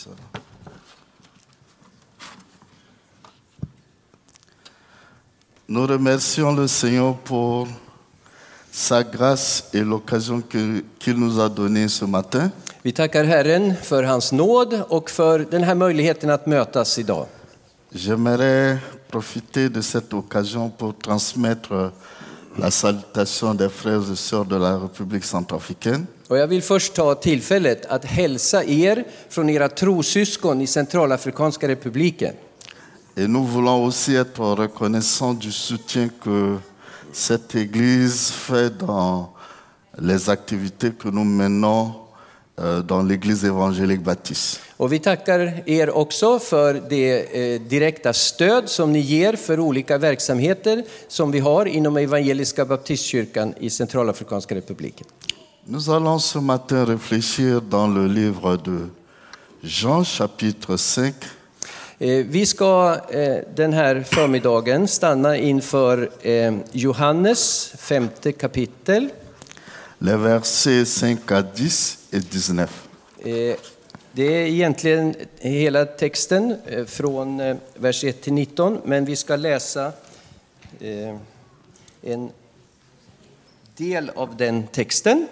ça. Nous remercions le Seigneur pour sa grâce et l'occasion qu'il nous a donnée ce matin. Vi tackar Herren för hans nåd och för den här möjligheten att mötas idag. J'aimerais profiter de cette occasion pour transmettre la salutation des frères et sœurs de la République centrafricaine. Och jag vill först ta tillfället att hälsa er från era trossyskon i Centralafrikanska republiken. Et nous voulons aussi être reconnaissants du soutien que cette Église fait dans les activités que nous menons dans l'Église évangélique baptiste. Och vi tackar er också för det eh, direkta stöd som ni ger för olika verksamheter som vi har inom Evangeliska Baptistkyrkan i Centralafrikanska republiken. Nous allons ce matin réfléchir dans le livre de Jean chapitre 5 Eh, Vi ska eh, den här förmiddagen stanna inför Johannes femte kapitel les versets 5 à 10 et 19. Eh, Det är egentligen hela texten eh, från eh, vers 1 till 19, men vi ska läsa eh, en del av den texten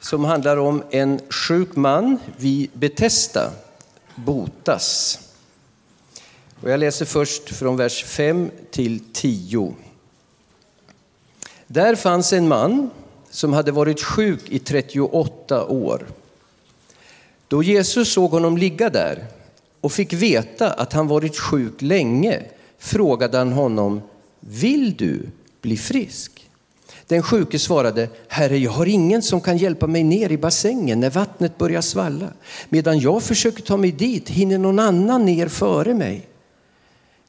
som handlar om en sjuk man vid betesta, botas. Och jag läser först från vers 5 till 10. Där fanns en man som hade varit sjuk i 38 år. Då Jesus såg honom ligga där och fick veta att han varit sjuk länge frågade han honom, vill du bli frisk? Den sjuke svarade, Herre, jag har ingen som kan hjälpa mig ner i bassängen när vattnet börjar svalla. Medan jag försöker ta mig dit hinner någon annan ner före mig.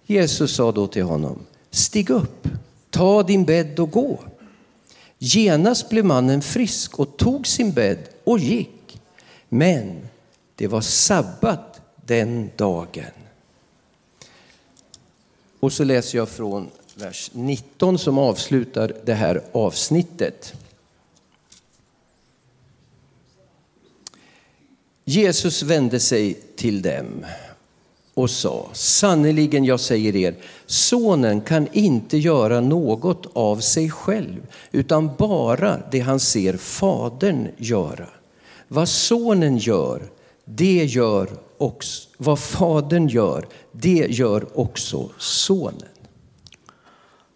Jesus sa då till honom, stig upp, ta din bädd och gå. Genast blev mannen frisk och tog sin bädd och gick. Men det var sabbat den dagen. Och så läser jag från vers 19 som avslutar det här avsnittet. Jesus vände sig till dem och sa, sannerligen jag säger er, sonen kan inte göra något av sig själv, utan bara det han ser fadern göra. Vad sonen gör, det gör också, vad fadern gör, det gör också sonen.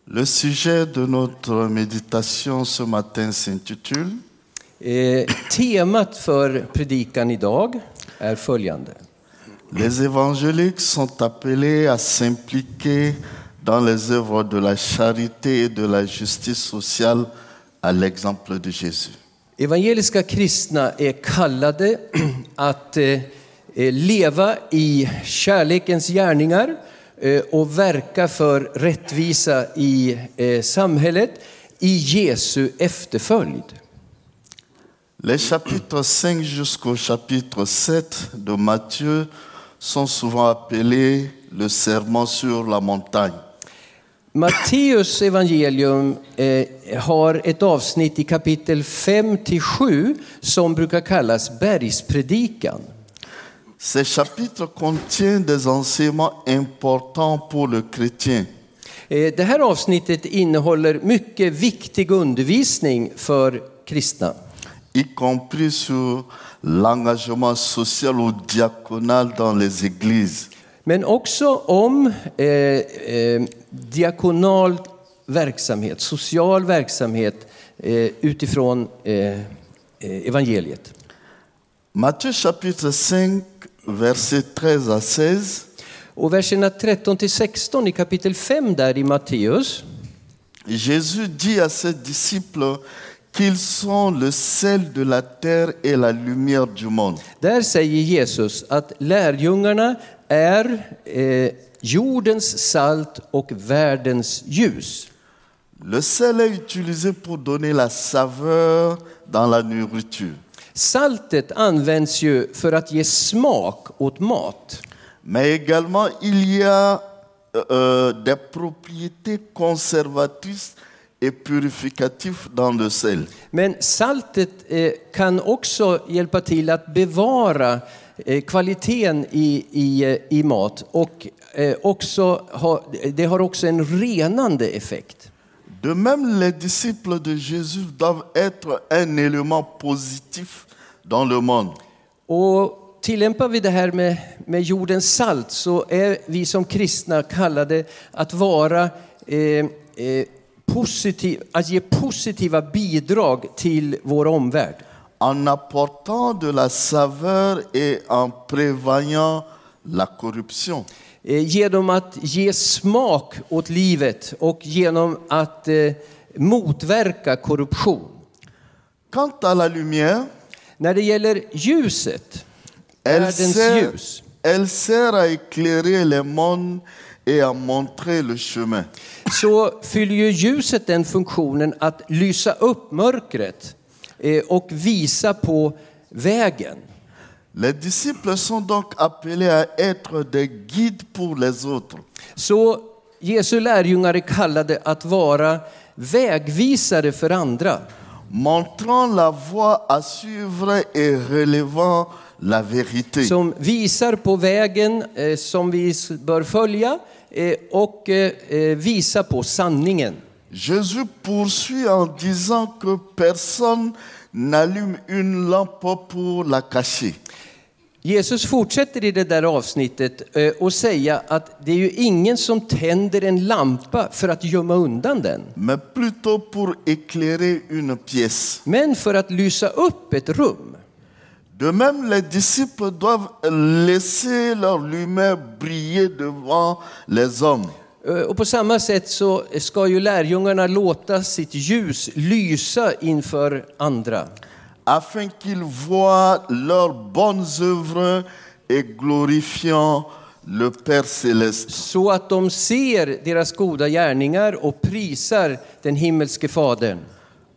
Le sujet de notre méditation ce matin s'intitule Eh, temat för predikan idag är följande. Les évangéliques sont appelés à s'impliquer dans les œuvres de la charité et de la justice sociale à l'exemple de Jésus. Evangeliska kristna är kallade att eh, eh, leva i kärlekens gärningar eh, och verka för rättvisa i samhället i Jesu efterföljd. Les chapitres 5 jusqu'au chapitre 7 de Matthieu sont souvent appelés le serment sur la montagne. Matteus evangelium eh, har ett avsnitt i kapitel 5 till 7 som brukar kallas bergspredikan. Ces chapitres contiennent des enseignements importants pour le chrétien. Eh, Det här avsnittet innehåller mycket viktig undervisning för kristna. y compris sur l'engagement social ou diaconal dans les églises. Men också om eh, eh, diakonal verksamhet, social verksamhet eh, utifrån eh, eh, evangeliet. Matthieu chapitre 5, versets 13 à 16, Och verserna 13 till 16 i kapitel 5 där i Matteus Jésus dit à ses disciples qu'ils sont le sel de la terre et la lumière du monde. Där säger Jesus att lärjungarna är eh, jordens salt och världens ljus. Le sel est utilisé pour donner la saveur dans la nourriture. Saltet används ju för att ge smak åt mat. Mais également, il y a euh, des propriétés conservatrices et purificatives dans le sel. Men saltet eh, kan också hjälpa till att bevara eh, kvaliteten i, i, eh, i mat och eh, också ha, det har också en renande effekt. De même, les disciples de Jésus doivent être un élément positif dans le monde. Och tillämpar vi det här med, med jordens salt så är vi som kristna kallade att vara eh, eh, positiv, att ge positiva bidrag till vår omvärld. en apportant de la saveur et en prévoyant la corruption. Eh, genom att ge smak åt livet och genom att eh, motverka korruption. Quant à la lumière, När det gäller ljuset, elle världens sert, ljus, elle sert à éclairer les mondes et à montrer le chemin. så fyller ju ljuset den funktionen att lysa upp mörkret eh, och visa på vägen. Les disciples sont donc appelés à être des guides pour les autres. Så Jesu lärjungar är kallade att vara vägvisare för andra. montrant la voie à suivre et relevant la vérité. Som visar på vägen eh, som vi bör följa eh, och eh, eh, visa på sanningen. Jésus poursuit en disant que personne n'allume une lampe pour la cacher. Jesus fortsätter i det där avsnittet eh, och säga att det är ju ingen som tänder en lampa för att gömma undan den. plutôt pour éclairer une pièce. Men för att lysa upp ett rum. De même, les disciples doivent laisser leur lumière briller devant les hommes, Eh, Och på samma sätt så ska ju lärjungarna låta sitt ljus lysa inför andra. afin qu'ils voient leurs bonnes œuvres et glorifiant le Père céleste. Så att de ser deras goda gärningar och prisar den himmelske Fadern.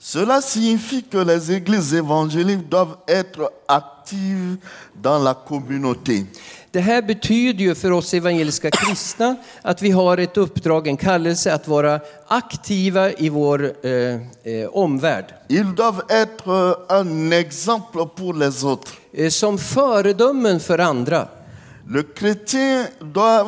Cela signifie que les églises évangéliques doivent être actives dans la communauté. Det här betyder ju för oss evangeliska kristna att vi har ett uppdrag, en kallelse att vara aktiva i vår eh, eh, omvärld. Ils doivent être un exemple pour les autres. Eh, som föredömen för andra. Le chrétien doit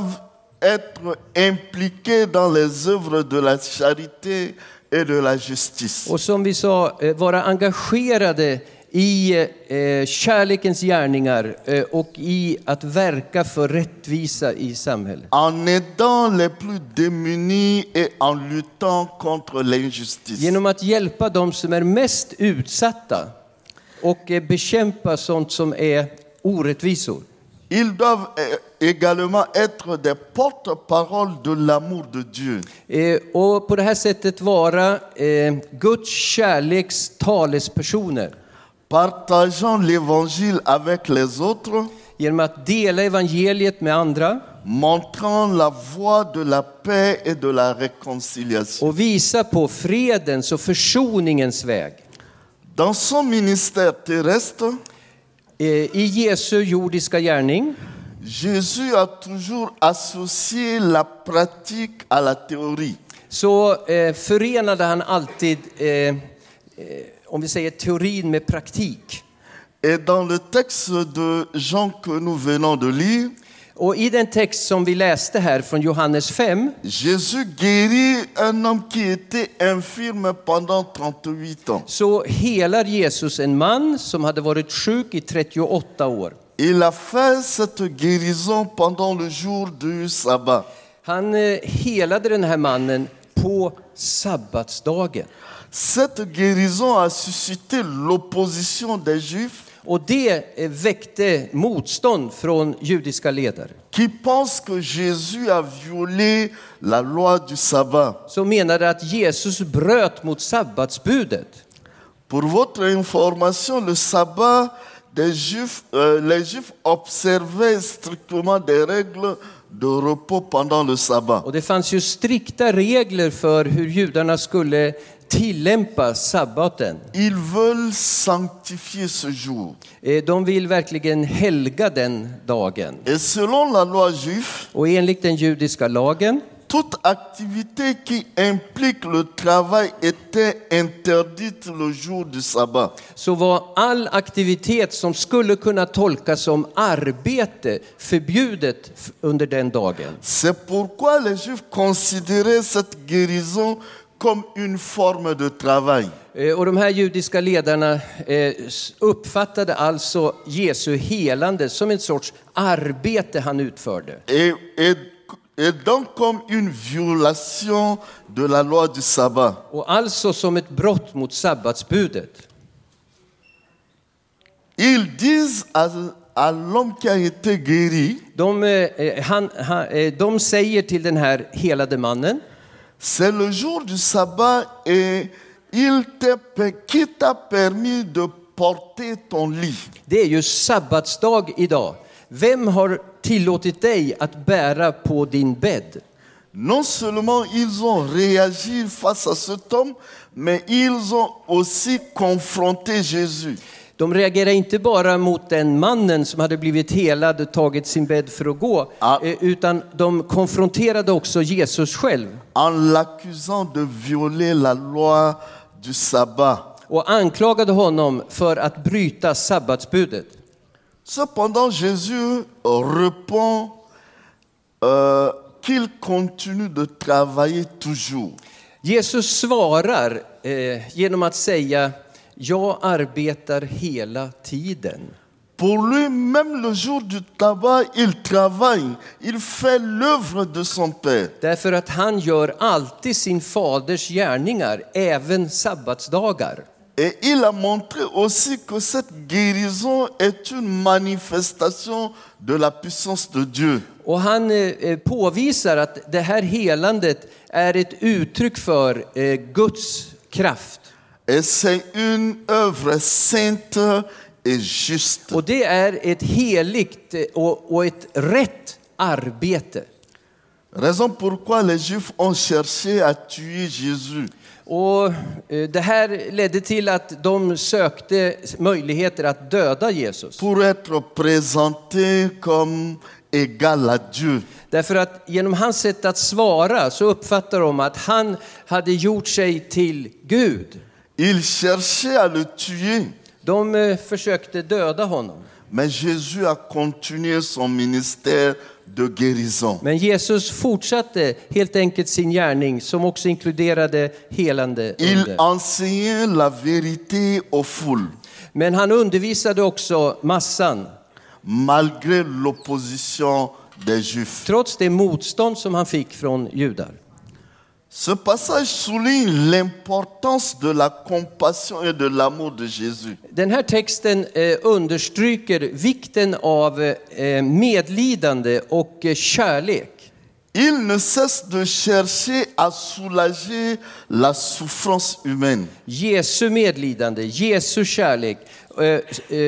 être impliqué dans les œuvres de la charité et de la justice. Och som vi sa, eh, vara engagerade i eh, kärlekens gärningar eh, och i att verka för rättvisa i samhället. En aidant les plus démunis et en luttant contre l'injustice. Genom att hjälpa de som är mest utsatta och eh, bekämpa sånt som är orättvisor. Ils doivent eh, également être des porte-parole de l'amour de Dieu. Eh, Och på det här sättet vara eh, Guds kärleks talespersoner. partageant l'évangile avec les autres, Genom att dela evangeliet med andra montrant la voie de la paix et de la réconciliation. och visa på fredens och försoningens väg. Dans son ministère terrestre, I Jesu jordiska gärning Jésus a toujours associé la pratique à la théorie. så eh, förenade han alltid, eh, eh, om vi säger teorin med praktik. Et dans le texte de Jean que nous venons de lire, Och i den text som vi läste här från Johannes 5 Jésus guérit un homme qui était infirme pendant 38 ans. så helar Jesus en man som hade varit sjuk i 38 år. Il a fait cette guérison pendant le jour du sabbat. Han eh, helade den här mannen på sabbatsdagen. Cette guérison a suscité l'opposition des Juifs Och det eh, väckte motstånd från judiska ledare. qui pensent que Jésus a violé la loi du sabbat. Som menade att Jesus bröt mot sabbatsbudet. Pour votre information, le sabbat des Juifs, euh, les Juifs observaient strictement des règles de repos pendant le sabbat. Och det fanns ju strikta regler för hur judarna skulle tillämpa sabbaten. Ils veulent sanctifier ce jour. Eh, De vill verkligen helga den dagen. Et selon la loi juive, Och enligt den judiska lagen toute activité qui implique le travail était interdite le jour du sabbat. så var all aktivitet som skulle kunna tolkas som arbete förbjudet under den dagen. C'est pourquoi les Juifs considéraient cette guérison comme une forme de travail. Eh, Och de här judiska ledarna eh, uppfattade alltså Jesu helande som en sorts arbete han utförde. Et, et- et donc comme une violation de la loi du sabbat. Och alltså som ett brott mot sabbatsbudet. Ils disent à, à l'homme qui a été guéri, De, eh, han, han, de säger till den här helade mannen, c'est le jour du sabbat et il te, qui t'a permis de porter ton lit? det är ju sabbatsdag idag. Vem har tillåtit dig att bära på din bädd? Non seulement ils ont réagi face à cet homme, mais ils ont aussi confronté Jésus. De reagerar inte bara mot den mannen som hade blivit helad och tagit sin bädd för att gå, Ja. eh, utan de konfronterade också Jesus själv en l'accusant de violer la loi du sabbat. och anklagade honom för att bryta sabbatsbudet. Cependant, Jésus répond euh, qu'il continue de travailler toujours. Jesus svarar eh, genom att säga, jag arbetar hela tiden. Pour lui, même le jour du tabac, il travaille, il fait l'œuvre de son Père. Därför att han gör alltid sin faders gärningar, även sabbatsdagar. Et il a montré aussi que cette guérison est une manifestation de la puissance de Dieu. Och han eh, eh, påvisar att det här helandet är ett uttryck för eh, Guds kraft. Et c'est une œuvre sainte et juste. Och det är ett heligt eh, och, och ett rätt arbete. Raison pourquoi les Juifs ont cherché à tuer Jésus. Och eh, det här ledde till att de sökte möjligheter att döda Jesus. pour être présenté comme égal à Dieu. Därför att genom hans sätt att svara så uppfattar de att han hade gjort sig till Gud. Ils cherchaient à le tuer, De eh, försökte döda honom. mais Jésus a continué son ministère de guérison. Men Jesus fortsatte helt enkelt sin gärning som också inkluderade helande Il under. enseignait la vérité aux foules, Men han undervisade också massan, malgré l'opposition des Juifs. trots det motstånd som han fick från judar. Ce passage souligne l'importance de la compassion et de l'amour de Jésus. Den här texten eh, understryker vikten av eh, medlidande och eh, kärlek. Il ne cesse de chercher à soulager la souffrance humaine. Jesu medlidande, Jesu kärlek,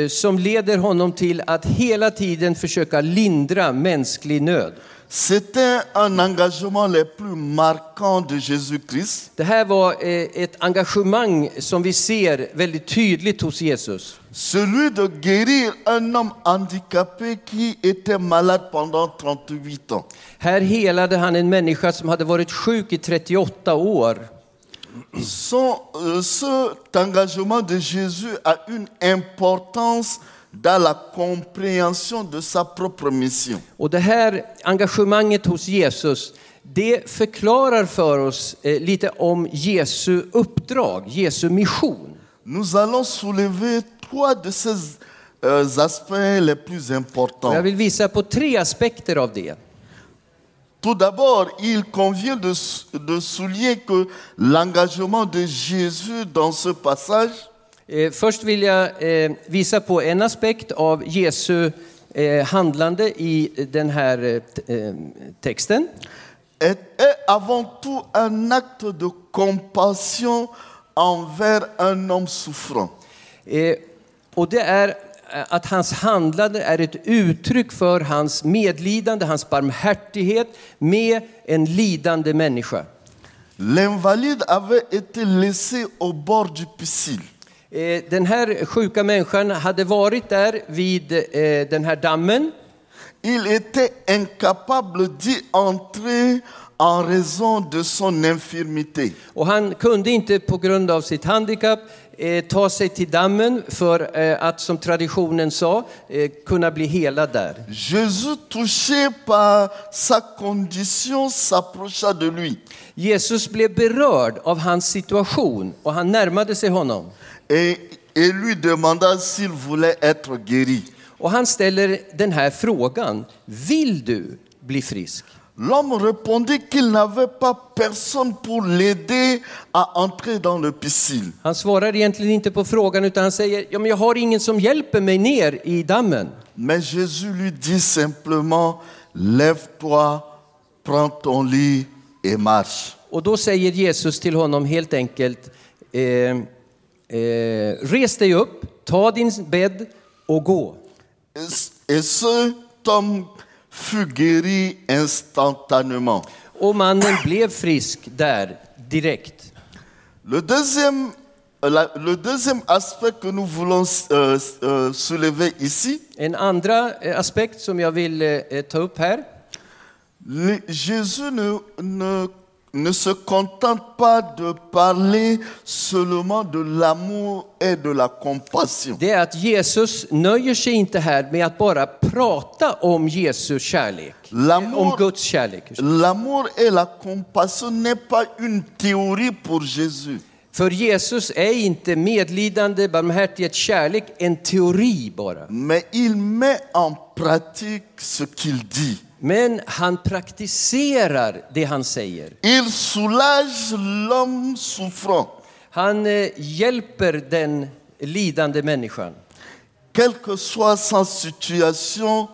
som leder honom till att hela tiden försöka lindra mänsklig nöd. C'était un engagement les plus marquants de Jésus-Christ. Det här var eh, ett engagemang som vi ser väldigt tydligt hos Jesus. Celui de guérir un homme handicapé qui était malade pendant 38 ans. Här helade han en människa som hade varit sjuk i 38 år. Son, euh, cet engagement de Jésus a une importance dans la compréhension de sa propre mission. Och det här engagemanget hos Jesus, det förklarar för oss eh, lite om Jesu uppdrag, Jesu mission. Nous allons soulever trois de ces euh, aspects les plus importants. jag vill visa på tre aspekter av det. Tout d'abord, il convient de, de souligner que l'engagement de Jésus dans ce passage Först vill jag eh, visa på en aspekt av Jesu eh, handlande i den här eh, eh, texten. est, avant tout un acte de compassion envers un homme souffrant. Eh, Och det är eh, att hans handlande är ett uttryck för hans medlidande, hans barmhärtighet med en lidande människa. L'invalide avait été laissé au bord du piscine. Eh, Den här sjuka människan hade varit där vid eh, den här dammen. Il était incapable d'y entrer en raison de son infirmité. Och han kunde inte på grund av sitt handikapp eh, ta sig till dammen för eh, att, som traditionen sa, eh, kunna bli helad där. Jésus, touché par sa condition, s'approcha de lui. Jesus blev berörd av hans situation och han närmade sig honom. Et, et lui demanda s'il voulait être guéri. Och han ställer den här frågan, vill du bli frisk? L'homme répondit qu'il n'avait pas personne pour l'aider à entrer dans le piscine. Han svarar egentligen inte på frågan utan han säger, ja, men jag har ingen som hjälper mig ner i dammen. Mais Jésus lui dit simplement, lève-toi, prends ton lit et marche. Och då säger Jesus till honom helt enkelt, eh, eh, res dig upp, ta din bädd och gå. Et, et cet homme fut guéri instantanément. Och mannen blev frisk där direkt. Le deuxième, la- le deuxième aspect que nous voulons euh, euh, soulever ici, En andra eh, aspekt som jag vill eh, ta upp här, Le- Jésus ne, ne, ne se contente pas de parler seulement de l'amour et de la compassion. det är att Jesus nöjer sig inte här med att bara prata om Jesu kärlek, om Guds kärlek. L'amour et la compassion n'est pas une théorie pour Jésus. För Jesus är inte medlidande, barmhärtighet, kärlek en teori bara. Mais il met en pratique ce qu'il dit. Men han praktiserar det han säger. Il soulage l'homme souffrant. Han eh, hjälper den lidande människan. Quelle que soit sa situation,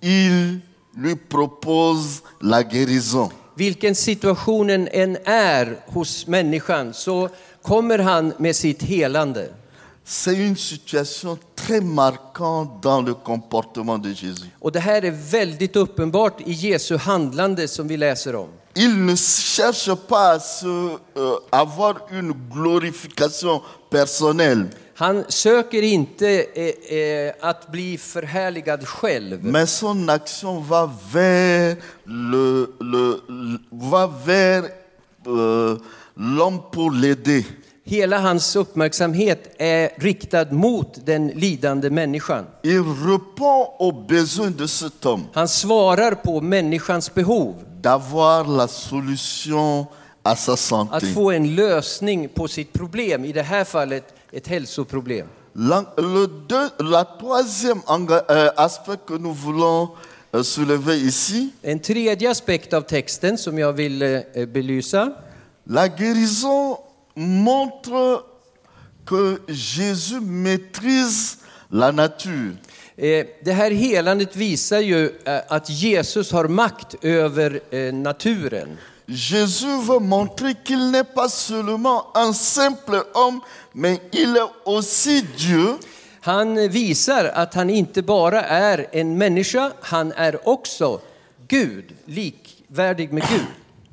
il lui propose la guérison. Vilken situationen än är hos människan så kommer han med sitt helande. C'est une situation très marquante dans le comportement de Jésus. Och det här är väldigt uppenbart i Jesu handlande som vi läser om. Il ne cherche pas à se, euh, avoir une glorification personnelle, Han söker inte eh, eh, att bli förhärligad själv. mais son action va vers le, le- va vers euh, l'homme pour l'aider. Hela hans uppmärksamhet är riktad mot den lidande människan. Il répond aux besoins de cet homme Han svarar på människans behov d'avoir la solution à sa att santé. få en lösning på sitt problem, i det här fallet ett hälsoproblem. La, le deux- la troisième enga- euh, aspect que nous voulons euh, soulever ici, En tredje aspekt av texten som jag vill eh, belysa la guérison montre que Jésus maîtrise la nature. Eh, Det här helandet visar ju eh, att Jesus har makt över eh, naturen. Jésus veut montrer qu'il n'est pas seulement un simple homme, mais il est aussi Dieu. Han visar att han inte bara är en människa, han är också Gud, likvärdig med Gud.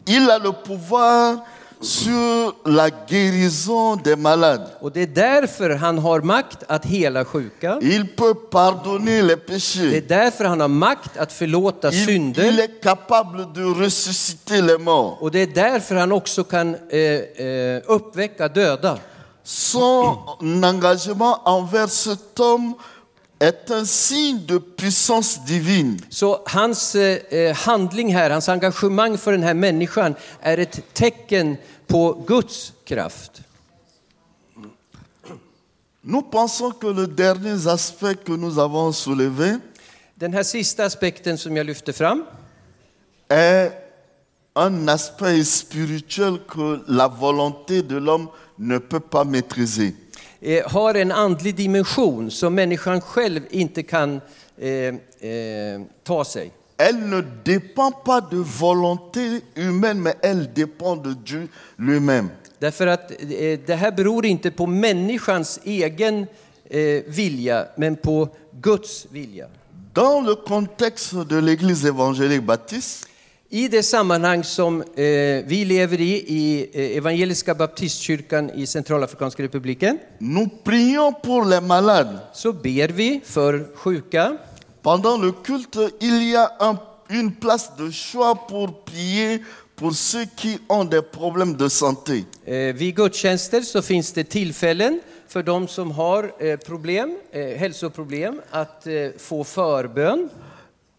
Il a le pouvoir sur la guérison des malades. Och det är därför han har makt att hela sjuka. Il peut pardonner les Det är péchés. därför han har makt att förlåta Il, il synder. est capable de ressusciter les morts. Och det är därför han också kan eh, eh, uppväcka döda. Son engagement envers cet homme est un signe de puissance divine. Så hans eh, eh, handling här, hans engagemang för den här människan är ett tecken på Guds kraft. Nous pensons que le dernier aspect que nous avons soulevé Den här sista aspekten som jag lyfter fram est un aspect spirituel que la volonté de l'homme ne peut pas maîtriser. eh, har en andlig dimension som människan själv inte kan eh, eh, ta sig. Elle ne dépend pas de volonté humaine, mais elle dépend de Dieu lui-même. Därför att eh, det här beror inte på människans egen eh, vilja, men på Guds vilja. Dans le contexte de l'Église évangélique baptiste, I det sammanhang som eh, vi lever i, i eh, Evangeliska baptistkyrkan i Centralafrikanska republiken, nous prions pour les malades. så ber vi för sjuka. Pendant le culte, il y a un- une place de choix pour prier pour ceux qui ont des problèmes de santé. Eh, Vid gudstjänster så finns det tillfällen för de som har eh, problem, eh, hälsoproblem att eh, få förbön.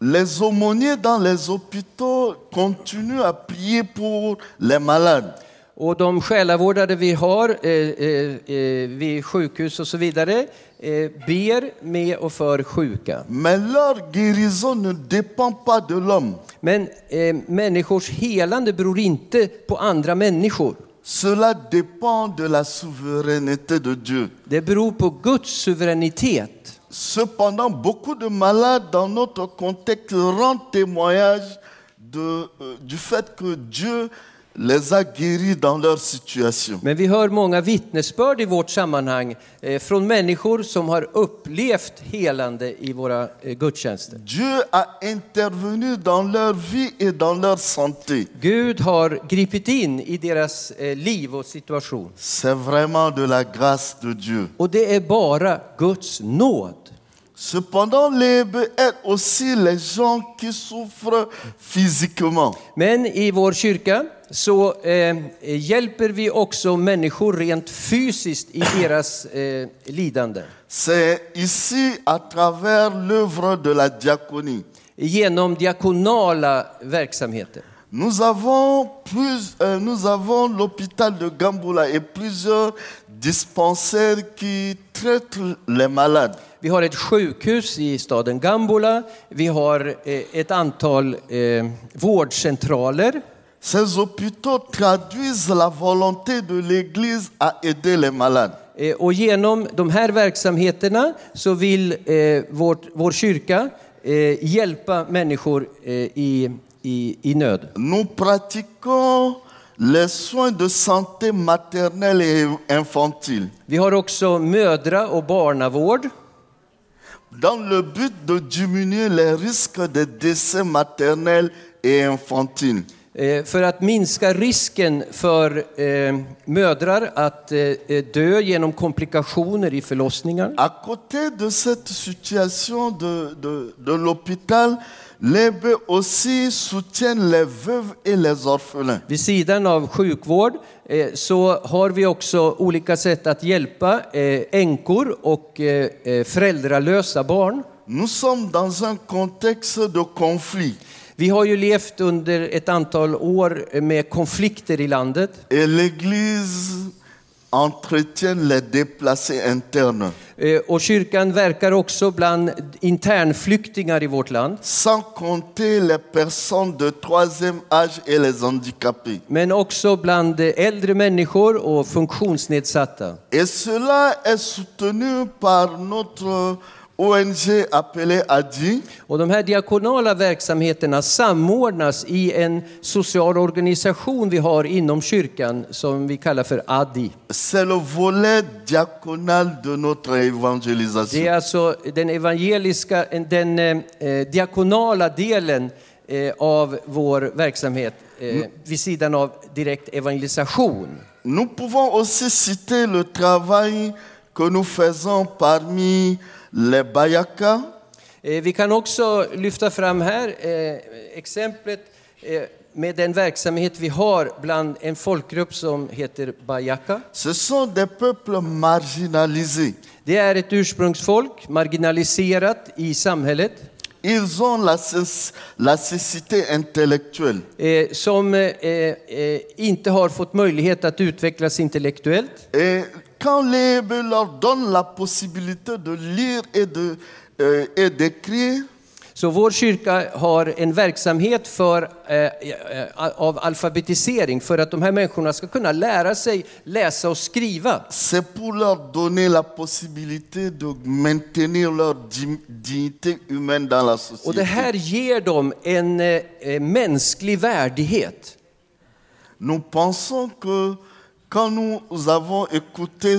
Les aumôniers dans les hôpitaux continuent à prier pour les malades. Och de själavårdare vi har eh, eh, eh, vid sjukhus och så vidare eh, ber med och för sjuka. Mais leur guérison ne dépend pas de l'homme. Men eh, människors helande beror inte på andra människor. Cela dépend de la souveraineté de Dieu. Det beror på Guds suveränitet. Cependant, beaucoup de malades dans notre contexte rendent témoignage de, euh, du fait que Dieu les a guéris dans leur situation. Men vi hör många vittnesbörd i vårt sammanhang eh, från människor som har upplevt helande i våra eh, gudstjänster. Dieu a intervenu dans leur vie et dans leur santé. Gud har gripit in i deras eh, liv och situation. C'est vraiment de la grâce de Dieu. Och det är bara Guds nåd. Cependant, est aussi les gens qui souffrent physiquement. Men i vår kyrka så eh, hjälper vi också människor rent fysiskt i deras eh, lidande. C'est ici, à travers l'œuvre de la diaconie. Genom diakonala verksamheter. Nous avons, plus, euh, nous avons l'hôpital de Gamboula et plusieurs dispensaires qui traitent les malades. Vi har ett sjukhus i staden Gambola. Vi har eh, ett antal eh, vårdcentraler. Ces hôpitaux traduisent la volonté de l'Église à aider les malades. Eh, Och genom de här verksamheterna så vill eh, vårt, vår kyrka eh, hjälpa människor eh, i, i, i nöd. Nous pratiquons les soins de santé maternelle et infantile Vi har också mödra och barnavård dans le but de diminuer les risques de décès maternels et infantiles. Eh, för att minska risken för eh, mödrar att eh, eh, dö genom komplikationer i förlossningar. À côté de cette situation de, de, de l'hôpital, l'EB aussi soutiennent les veuves et les orphelins. Vid sidan av sjukvård eh, så har vi också olika sätt att hjälpa eh, änkor och föräldralösa barn. Nous sommes dans un contexte de conflit Vi har ju levt under ett antal år med konflikter i landet et l'Église entretient les déplacés internes, eh, och kyrkan verkar också bland internflyktingar i vårt land. sans compter les personnes de troisième âge et les handicapés. Men också bland äldre människor och funktionsnedsatta. Et cela est soutenu par notre ONG appelée ADI, Och de här diakonala verksamheterna samordnas i en social organisation vi har inom kyrkan som vi kallar för ADI. c'est le volet diaconal de notre Det évangélisation. är alltså den evangeliska, den eh, diakonala delen eh, av vår verksamhet eh, vid sidan av direkt evangelisation. Nous pouvons aussi citer le travail que nous faisons parmi les Bayaka, Eh, vi kan också lyfta fram här eh, exemplet eh, med den verksamhet vi har bland en folkgrupp som heter Bayaka. Ce sont des peuples marginalisés. Det är ett ursprungsfolk, marginaliserat i samhället, Ils ont la, la cécité intellectuelle. eh, som eh, eh, inte har fått möjlighet att utvecklas intellektuellt. Et quand l'EB leur donne la possibilité de lire et de euh, et d'écrire, Så vår kyrka har en verksamhet för, eh, eh, av alfabetisering för att de här människorna ska kunna lära sig läsa och skriva. c'est pour leur donner la possibilité de maintenir leur di- dignité humaine dans la Och société. det här ger dem en eh, mänsklig värdighet. Nous pensons que quand nous avons écouté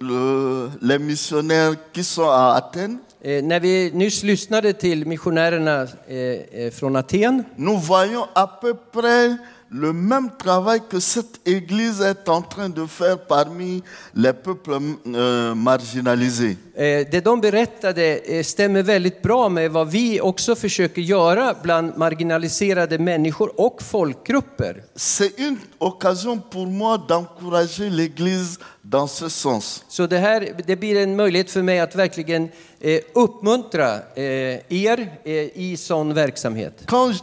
le- les missionnaires qui sont à Athènes, Eh, när vi nyss lyssnade till missionärerna eh, eh, från Aten nous voyons à peu près le même travail que cette Église est en train de faire parmi les peuples euh, marginalisés. Eh, Det de berättade eh, stämmer väldigt bra med vad vi också försöker göra bland marginaliserade människor och folkgrupper. C'est une occasion pour moi d'encourager l'Église dans ce sens. Så det här det blir en möjlighet för mig att verkligen eh, uppmuntra eh, er eh, i sån verksamhet. Quand,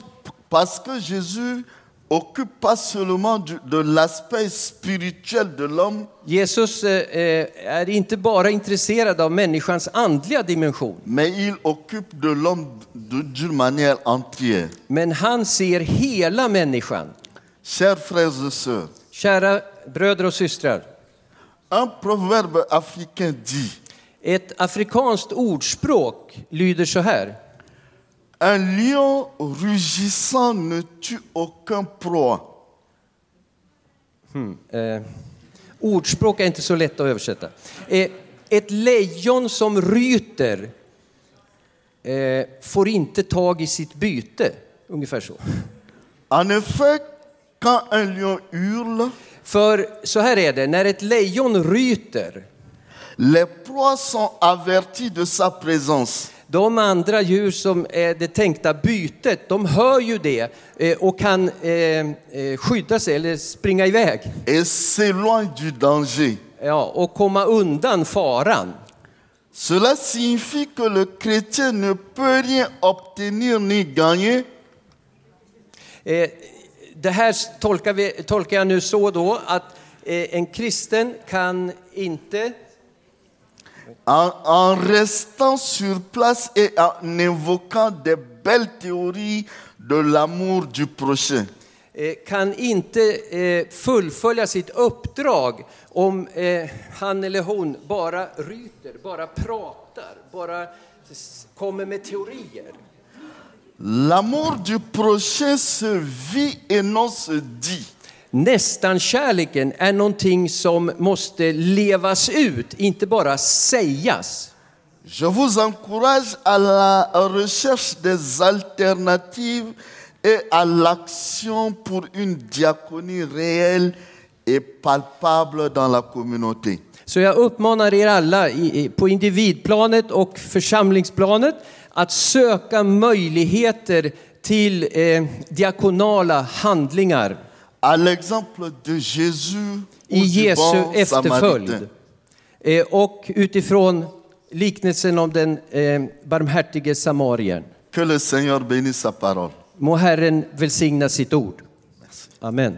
parce que Jésus occupe pas seulement de l'aspect spirituel de l'homme, Jesus eh, eh, är inte bara intresserad av människans andliga dimension, mais il occupe de l'homme d'une manière entière. men han ser hela människan. Chers frères et sœurs, Kära bröder och systrar, un proverbe africain dit ett afrikanskt ordspråk lyder så här. Un lion rugissant ne tue aucun proie. Eh, ordspråk är inte så lätt att översätta. Eh, ett lejon som ryter eh, får inte tag i sitt byte. Ungefär så. En effet, quand un lion hurle, För så här är det, när ett lejon ryter, les proies sont averties de sa présence. De andra djur som är det tänkta bytet, de hör ju det eh, och kan eh, eh, skydda sig eller springa iväg. et s'éloigne du danger. Ja, och komma undan faran. Cela signifie que le chrétien ne peut rien obtenir ni gagner Det här tolkar, vi, tolkar jag nu så då att en kristen kan inte en, en restant sur place et en évoquant des belles théories de l'amour du prochain. eh, kan inte eh, fullfölja sitt uppdrag om eh, han eller hon bara ryter, bara pratar, bara kommer med teorier. L'amour du prochain se vit et non se dit. Nästan-kärleken är någonting som måste levas ut, inte bara sägas. Je vous encourage à la recherche des alternatives et à l'action pour une diaconie réelle et palpable dans la communauté. Så jag uppmanar er alla på individplanet och församlingsplanet att söka möjligheter till eh, diakonala handlingar À l'exemple de Jésus i Jesu efterföljd. Eh, och utifrån liknelsen om den eh, barmhärtige samarien. Que le Seigneur bénisse sa parole. Må Herren välsigna sitt ord. Amen.